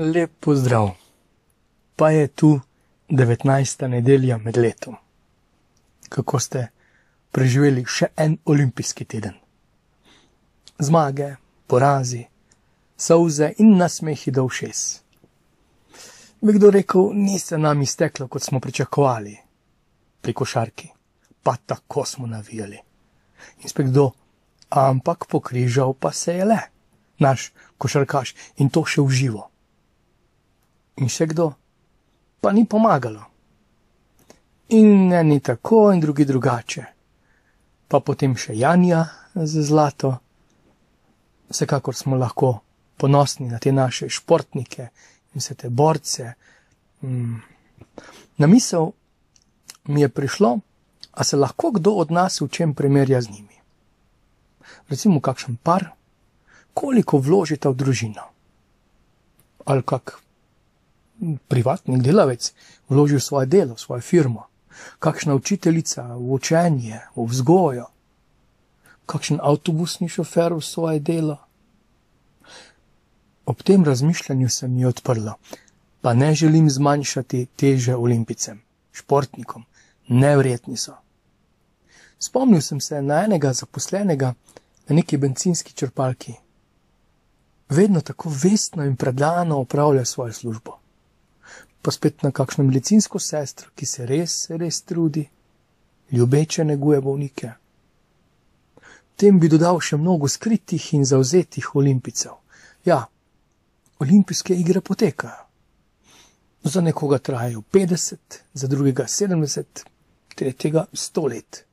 Lep pozdrav. Pa je tu 19. nedelja med letom. Kako ste preživeli še en olimpijski teden? Zmage, porazi, solze in nasmehi do všes. Bi kdo rekel, ni se nam izteklo, kot smo pričakovali pri košarki, pa tako smo navijali. In spet kdo, ampak pokrižal pa se je le, naš košarkaš in to še v živo. In še kdo, pa ni pomagalo. In eni tako, in drugi drugače. Pa potem še Janja za zlato. Vsekakor smo lahko ponosni na te naše športnike in vse te borce. Mm. Na misel mi je prišlo, a se lahko kdo od nas v čem primerja z njimi. Recimo, kakšen par, koliko vložite v družino. Ali kak privatnik delavec vloži v svoje delo, svojo firmo, kakšna učiteljica v učenje, v vzgojo, kakšen avtobusni šofer v svoje delo. Ob tem razmišljanju se mi je odprlo, pa ne želim zmanjšati teže olimpicem, športnikom, nevredni so. Spomnil sem se na enega zaposlenega na neki benzinski črpalki. Vedno tako vestno in predano opravlja svojo službo pa spet na kakšno medicinsko sestro, ki se res, res trudi, ljubeče neguje bolnike. Tem bi dodal še mnogo skritih in zauzetih olimpicev. Ja, olimpijske igre potekajo. Za nekoga trajajo 50, za drugega 70, tretjega 100 let.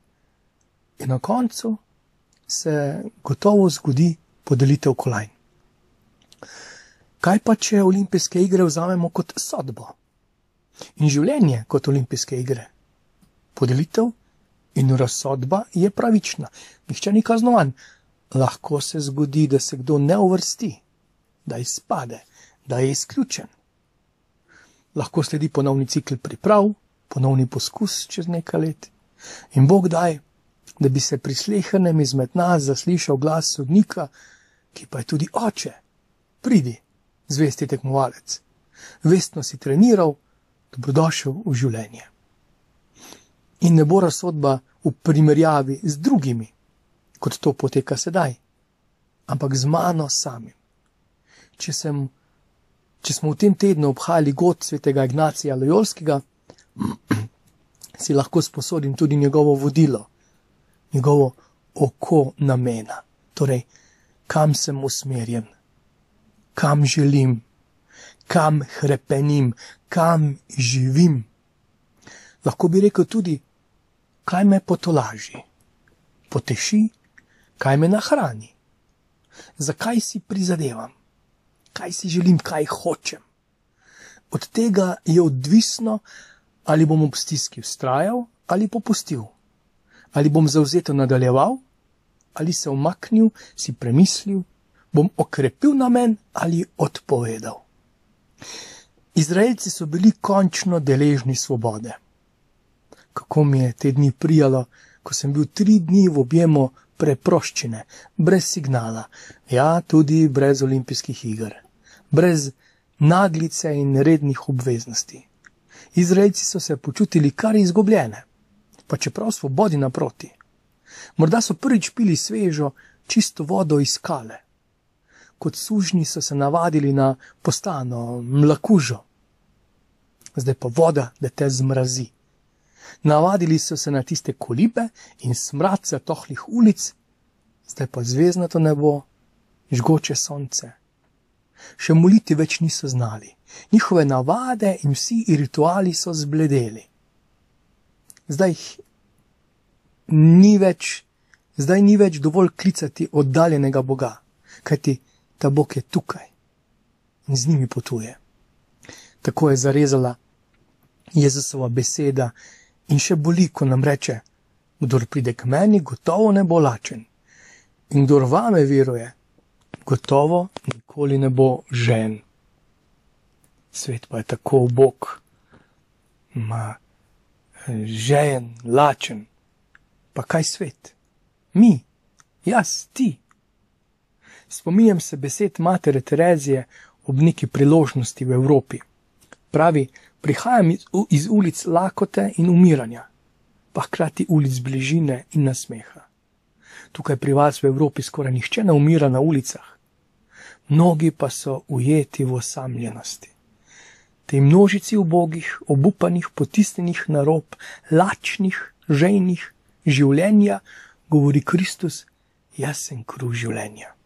In na koncu se gotovo zgodi podelitev kolajn. Kaj pa, če olimpijske igre vzamemo kot sodbo? In življenje kot olimpijske igre. Podelitev in razsodba je pravična, nihče ni kaznovan. Lahko se zgodi, da se kdo ne uvrsti, da izpade, da je izključen. Lahko sledi ponovni cikl priprav, ponovni poskus čez nekaj let. In Bog daj, da bi se pri slehenem izmed nas zaslišal glas sodnika, ki pa je tudi oče. Pridi zvesti tekmovalec. Vestno si treniral, dobrodošel v življenje. In ne bo razsodba v primerjavi z drugimi, kot to poteka sedaj, ampak z mano samim. Če, sem, če smo v tem tednu obhajali god svetega Ignacija Lojolskega, si lahko sposodim tudi njegovo vodilo, njegovo oko namena, torej kam sem usmerjen kam želim, kam hrepenim, kam živim. Lahko bi rekel tudi, kaj me potolaži, poteši, kaj me nahrani, zakaj si prizadevam, kaj si želim, kaj hočem. Od tega je odvisno, ali bom ob stiski ustrajal ali popustil, ali bom zauzeto nadaljeval ali se umaknil, si premislil bom okrepil namen ali odpovedal. Izraelci so bili končno deležni svobode. Kako mi je te dni prijalo, ko sem bil tri dni v objemu preproščine, brez signala, ja, tudi brez olimpijskih iger, brez naglice in rednih obveznosti. Izraelci so se počutili kar izgubljene, pa čeprav svobodi naproti. Morda so prvič pili svežo, čisto vodo iz skale kot sužnji so se navadili na postano, mlakužo. Zdaj pa voda, da te zmrazi. Navadili so se na tiste kolibe in smradce tohlih ulic, zdaj pa zvezdnato nebo, žgoče sonce. Še moliti več niso znali, njihove navade in vsi rituali so zbledeli. Zdaj ni več, zdaj ni več dovolj klicati oddaljenega Boga, kajti ta Bog je tukaj in z njimi potuje. Tako je zarezala Jezusova beseda in še boli, ko nam reče: Kdor pride k meni, gotovo ne bo lačen. In kdor vame veruje, gotovo nikoli ne bo žen. Svet pa je tako obok, ma žen, lačen. Pa kaj svet? Mi, jaz, ti. Spominjam se besed matere Terezije ob neki priložnosti v Evropi. Pravi, prihajam iz, iz ulic lakote in umiranja, pa hkrati ulic bližine in nasmeha. Tukaj pri vas v Evropi skoraj nihče ne umira na ulicah, mnogi pa so ujeti v osamljenosti. Tej množici ubogih, obupanih, potisnjenih na rob, lačnih, žejnih, življenja, govori Kristus, jaz sem kruh življenja.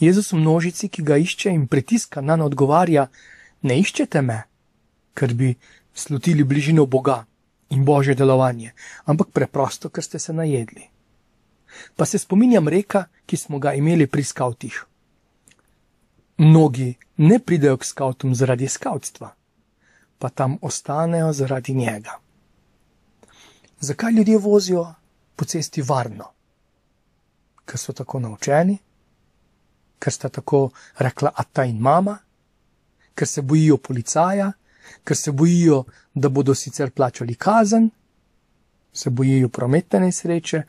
Jezus množici, ki ga išče in pritiska na nas, odgovarja: Ne iščete me, ker bi slutili bližino Boga in božje delovanje, ampak preprosto, ker ste se najedli. Pa se spominjam reka, ki smo ga imeli pri skavtih. Mnogi ne pridejo k skavtom zaradi skavtstva, pa tam ostanejo zaradi njega. Zakaj ljudje vozijo po cesti varno? Ker so tako naučeni, ker sta tako rekla ata in mama, ker se bojijo policaja, ker se bojijo, da bodo sicer plačali kazen, se bojijo prometne nesreče,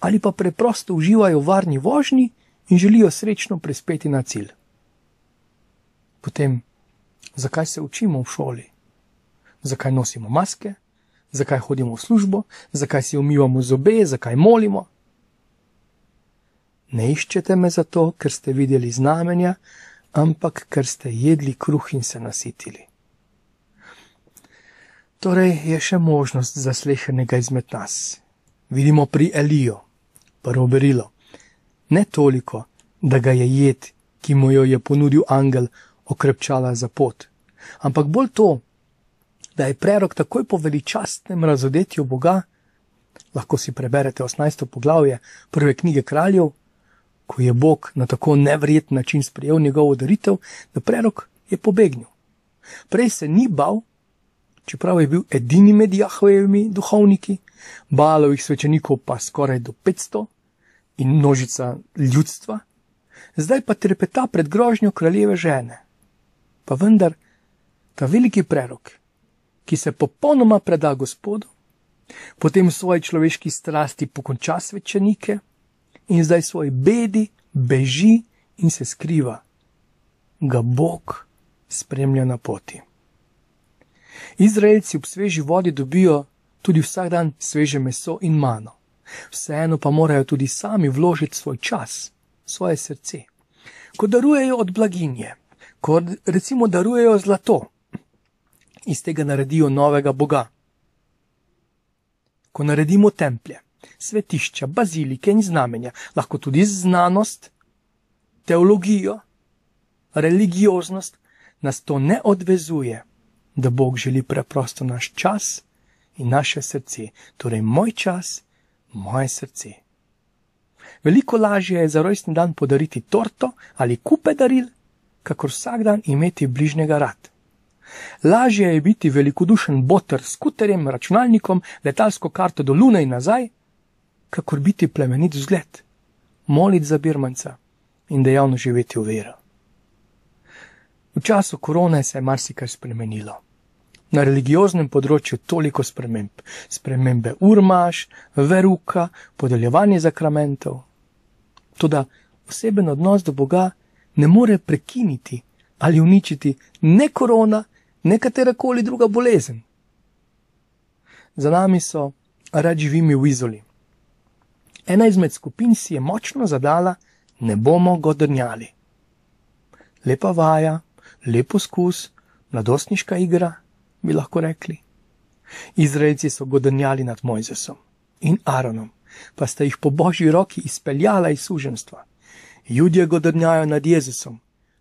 ali pa preprosto uživajo v varni vožnji in želijo srečno prispeti na cilj. Potem, zakaj se učimo v šoli? Zakaj nosimo maske? Zakaj hodimo v službo? Zakaj si umivamo zobe? Zakaj molimo? Ne iščete me zato, ker ste videli znamenja, ampak ker ste jedli kruh in se nasitili. Torej je še možnost za slehenega izmed nas. Vidimo pri Eliju, prvo berilo. Ne toliko, da ga je jed, ki mu jo je ponudil angel, okrepčala za pot, ampak bolj to, da je prerok takoj po veličastnem razodetju Boga, lahko si preberete 18. poglavje prve knjige kraljev, ko je Bog na tako nevreten način sprejel njegovo daritev, da prerok je pobegnil. Prej se ni bal, čeprav je bil edini med Jahvejevimi duhovniki, balovih svečenikov pa skoraj do 500 in množica ljudstva, zdaj pa trepeta pred grožnjo kraljeve žene. Pa vendar, ta veliki prerok, ki se popolnoma preda Gospodu, potem v svoji človeški strasti pokonča svečenike in zdaj svoj bedi beži in se skriva, ga Bog spremlja na poti. Izraelci ob sveži vodi dobijo tudi vsak dan sveže meso in mano. Vseeno pa morajo tudi sami vložiti svoj čas, svoje srce. Ko darujejo od blaginje, ko recimo darujejo zlato, iz tega naredijo novega Boga. Ko naredimo templje, svetišča, bazilike in znamenja, lahko tudi znanost, teologijo, religioznost, nas to ne odvezuje da Bog želi preprosto naš čas in naše srce, torej moj čas, moje srce. Veliko lažje je za rojstni dan podariti torto ali kupe daril, kakor vsak dan imeti bližnjega rad. Lažje je biti velikodušen boter s skuterjem, računalnikom, letalsko karto do Lune in nazaj, kakor biti plemenit vzgled, moliti za birmanca in dejavno živeti v vero. V času korone se je marsikaj spremenilo na religioznem področju toliko sprememb. Spremembe urmaš, veruka, podeljevanje zakramentov. Toda oseben odnos do Boga ne more prekiniti ali uničiti ne korona, ne katerakoli druga bolezen. Za nami so rad živimi v izoli. Ena izmed skupin si je močno zadala, ne bomo godrnjali. Lepa vaja, lep poskus, mladostniška igra bi lahko rekli. Izraelci so godrnjali nad Mojzesom in Aaronom, pa sta jih po božji roki izpeljala iz suženstva. Ljudje godrnjajo nad Jezusom,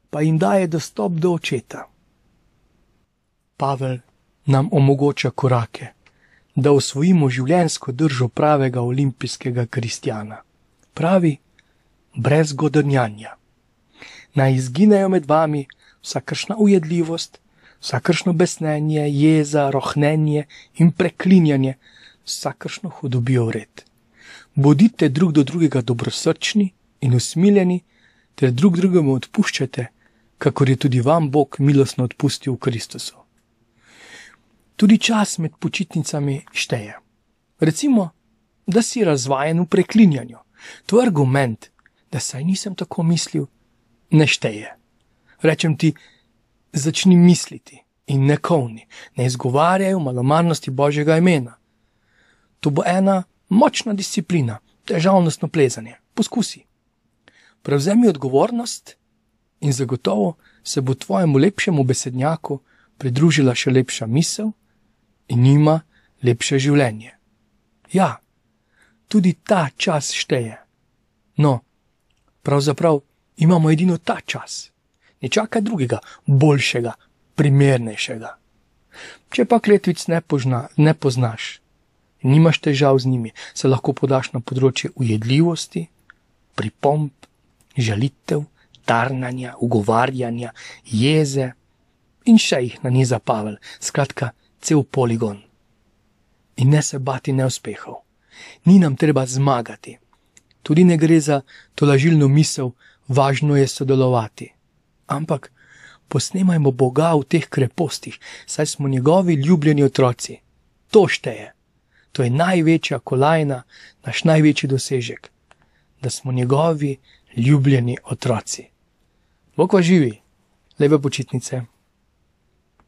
pa jim daje dostop do očeta. Pavel nam omogoča korake, da osvojimo življensko držo pravega olimpijskega kristjana. Pravi, brez godrnjanja. Naj izginejo med vami vsakršna ujedljivost, vsakršno besnenje, jeza, rohnenje in preklinjanje, vsakršno hudobijo vred. Bodite drug do drugega dobrosrčni in usmiljeni, ter drug drugemu odpuščate, kakor je tudi vam Bog milostno odpustil v Kristusu. Tudi čas med počitnicami šteje. Recimo, da si razvajen v preklinjanju. To argument, da saj nisem tako mislil, ne šteje. Rečem ti, začni misliti in ne kovni, ne izgovarjaj malomarnosti Božjega imena. To bo ena močna disciplina, težavnostno plezanje. Poskusi. Prevzemi odgovornost in zagotovo se bo tvojemu lepšemu besednjaku pridružila še lepša misel in njima lepše življenje. Ja, tudi ta čas šteje. No, pravzaprav imamo edino ta čas. Ne čakaj drugega, boljšega, primernejšega. Če pa kletvic ne, požna, ne poznaš, nimaš težav z njimi, se lahko podaš na področje ujedljivosti, pripomb, žalitev, tarnanja, ugovarjanja, jeze in še jih na njih zapavel, skratka, cel poligon. In ne se bati neuspehov. Ni nam treba zmagati. Tudi ne gre za tolažilno misel, važno je sodelovati. Ampak posnemajmo Boga v teh krepostih, saj smo njegovi ljubljeni otroci. To šteje. To je največja kolajna, naš največji dosežek, da smo njegovi ljubljeni otroci. Bog va živi, lepe počitnice.